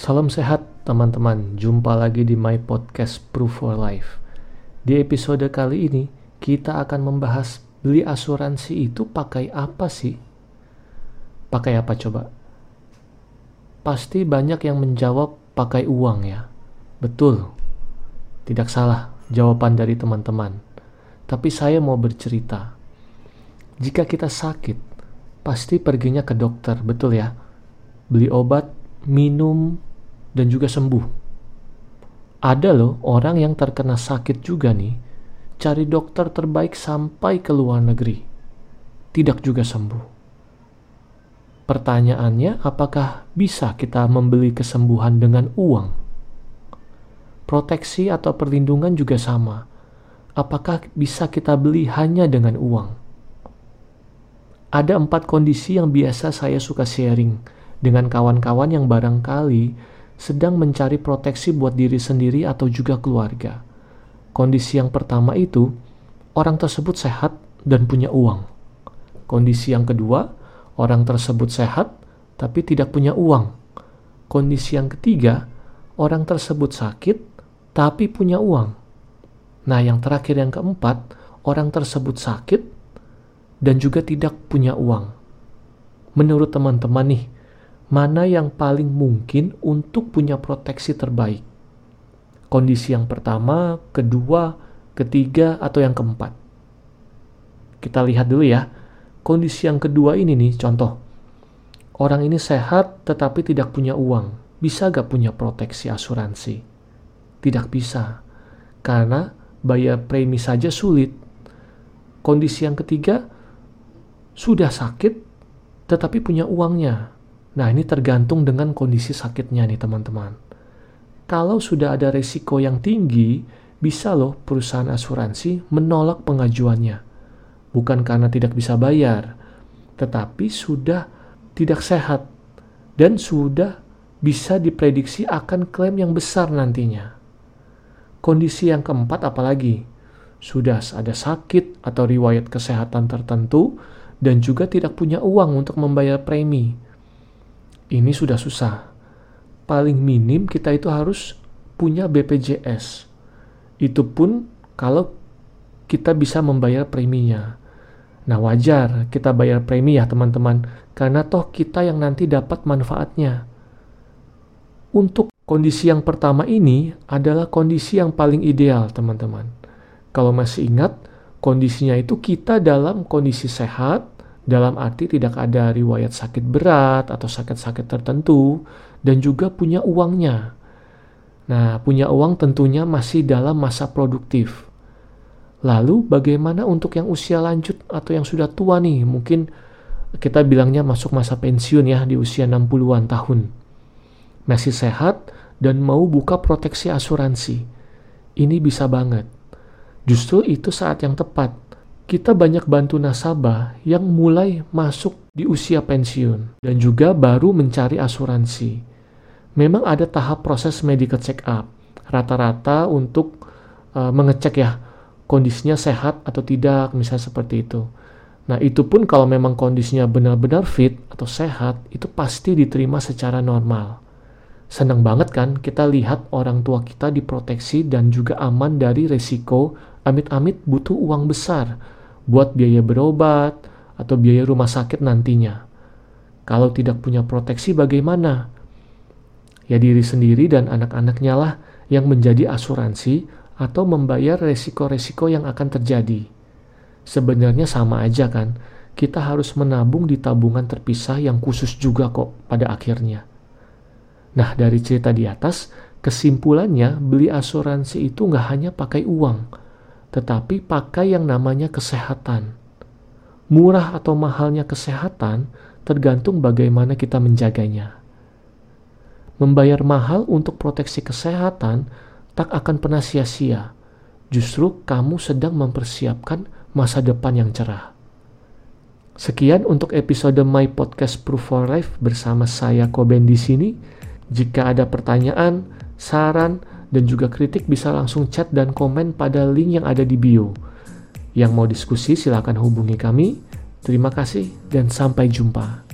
Salam sehat teman-teman, jumpa lagi di my podcast Proof for Life. Di episode kali ini, kita akan membahas beli asuransi itu pakai apa sih? Pakai apa coba? Pasti banyak yang menjawab pakai uang ya. Betul. Tidak salah jawaban dari teman-teman. Tapi saya mau bercerita. Jika kita sakit, pasti perginya ke dokter, betul ya? Beli obat minum, dan juga sembuh. Ada loh orang yang terkena sakit juga nih, cari dokter terbaik sampai ke luar negeri. Tidak juga sembuh. Pertanyaannya, apakah bisa kita membeli kesembuhan dengan uang? Proteksi atau perlindungan juga sama. Apakah bisa kita beli hanya dengan uang? Ada empat kondisi yang biasa saya suka sharing dengan kawan-kawan yang barangkali sedang mencari proteksi buat diri sendiri atau juga keluarga. Kondisi yang pertama itu, orang tersebut sehat dan punya uang. Kondisi yang kedua, orang tersebut sehat tapi tidak punya uang. Kondisi yang ketiga, orang tersebut sakit tapi punya uang. Nah, yang terakhir yang keempat, orang tersebut sakit dan juga tidak punya uang. Menurut teman-teman nih, mana yang paling mungkin untuk punya proteksi terbaik. Kondisi yang pertama, kedua, ketiga, atau yang keempat. Kita lihat dulu ya. Kondisi yang kedua ini nih, contoh. Orang ini sehat tetapi tidak punya uang. Bisa gak punya proteksi asuransi? Tidak bisa. Karena bayar premi saja sulit. Kondisi yang ketiga, sudah sakit tetapi punya uangnya Nah, ini tergantung dengan kondisi sakitnya nih teman-teman. Kalau sudah ada resiko yang tinggi, bisa loh perusahaan asuransi menolak pengajuannya. Bukan karena tidak bisa bayar, tetapi sudah tidak sehat dan sudah bisa diprediksi akan klaim yang besar nantinya. Kondisi yang keempat apalagi? Sudah ada sakit atau riwayat kesehatan tertentu dan juga tidak punya uang untuk membayar premi ini sudah susah. Paling minim kita itu harus punya BPJS. Itu pun kalau kita bisa membayar preminya. Nah wajar kita bayar premi ya teman-teman, karena toh kita yang nanti dapat manfaatnya. Untuk kondisi yang pertama ini adalah kondisi yang paling ideal teman-teman. Kalau masih ingat, kondisinya itu kita dalam kondisi sehat, dalam arti tidak ada riwayat sakit berat atau sakit-sakit tertentu dan juga punya uangnya. Nah, punya uang tentunya masih dalam masa produktif. Lalu bagaimana untuk yang usia lanjut atau yang sudah tua nih? Mungkin kita bilangnya masuk masa pensiun ya di usia 60-an tahun. Masih sehat dan mau buka proteksi asuransi. Ini bisa banget. Justru itu saat yang tepat kita banyak bantu nasabah yang mulai masuk di usia pensiun dan juga baru mencari asuransi. Memang ada tahap proses medical check up, rata-rata untuk uh, mengecek ya kondisinya sehat atau tidak, misalnya seperti itu. Nah, itu pun kalau memang kondisinya benar-benar fit atau sehat, itu pasti diterima secara normal. Senang banget kan kita lihat orang tua kita diproteksi dan juga aman dari resiko amit-amit butuh uang besar buat biaya berobat atau biaya rumah sakit nantinya. Kalau tidak punya proteksi bagaimana? Ya diri sendiri dan anak-anaknya lah yang menjadi asuransi atau membayar resiko-resiko yang akan terjadi. Sebenarnya sama aja kan, kita harus menabung di tabungan terpisah yang khusus juga kok pada akhirnya. Nah dari cerita di atas, kesimpulannya beli asuransi itu nggak hanya pakai uang, tetapi pakai yang namanya kesehatan. Murah atau mahalnya kesehatan tergantung bagaimana kita menjaganya. Membayar mahal untuk proteksi kesehatan tak akan pernah sia-sia. Justru kamu sedang mempersiapkan masa depan yang cerah. Sekian untuk episode My Podcast Proof for Life bersama saya Koben di sini. Jika ada pertanyaan, saran, dan juga kritik bisa langsung chat dan komen pada link yang ada di bio. Yang mau diskusi silahkan hubungi kami. Terima kasih dan sampai jumpa.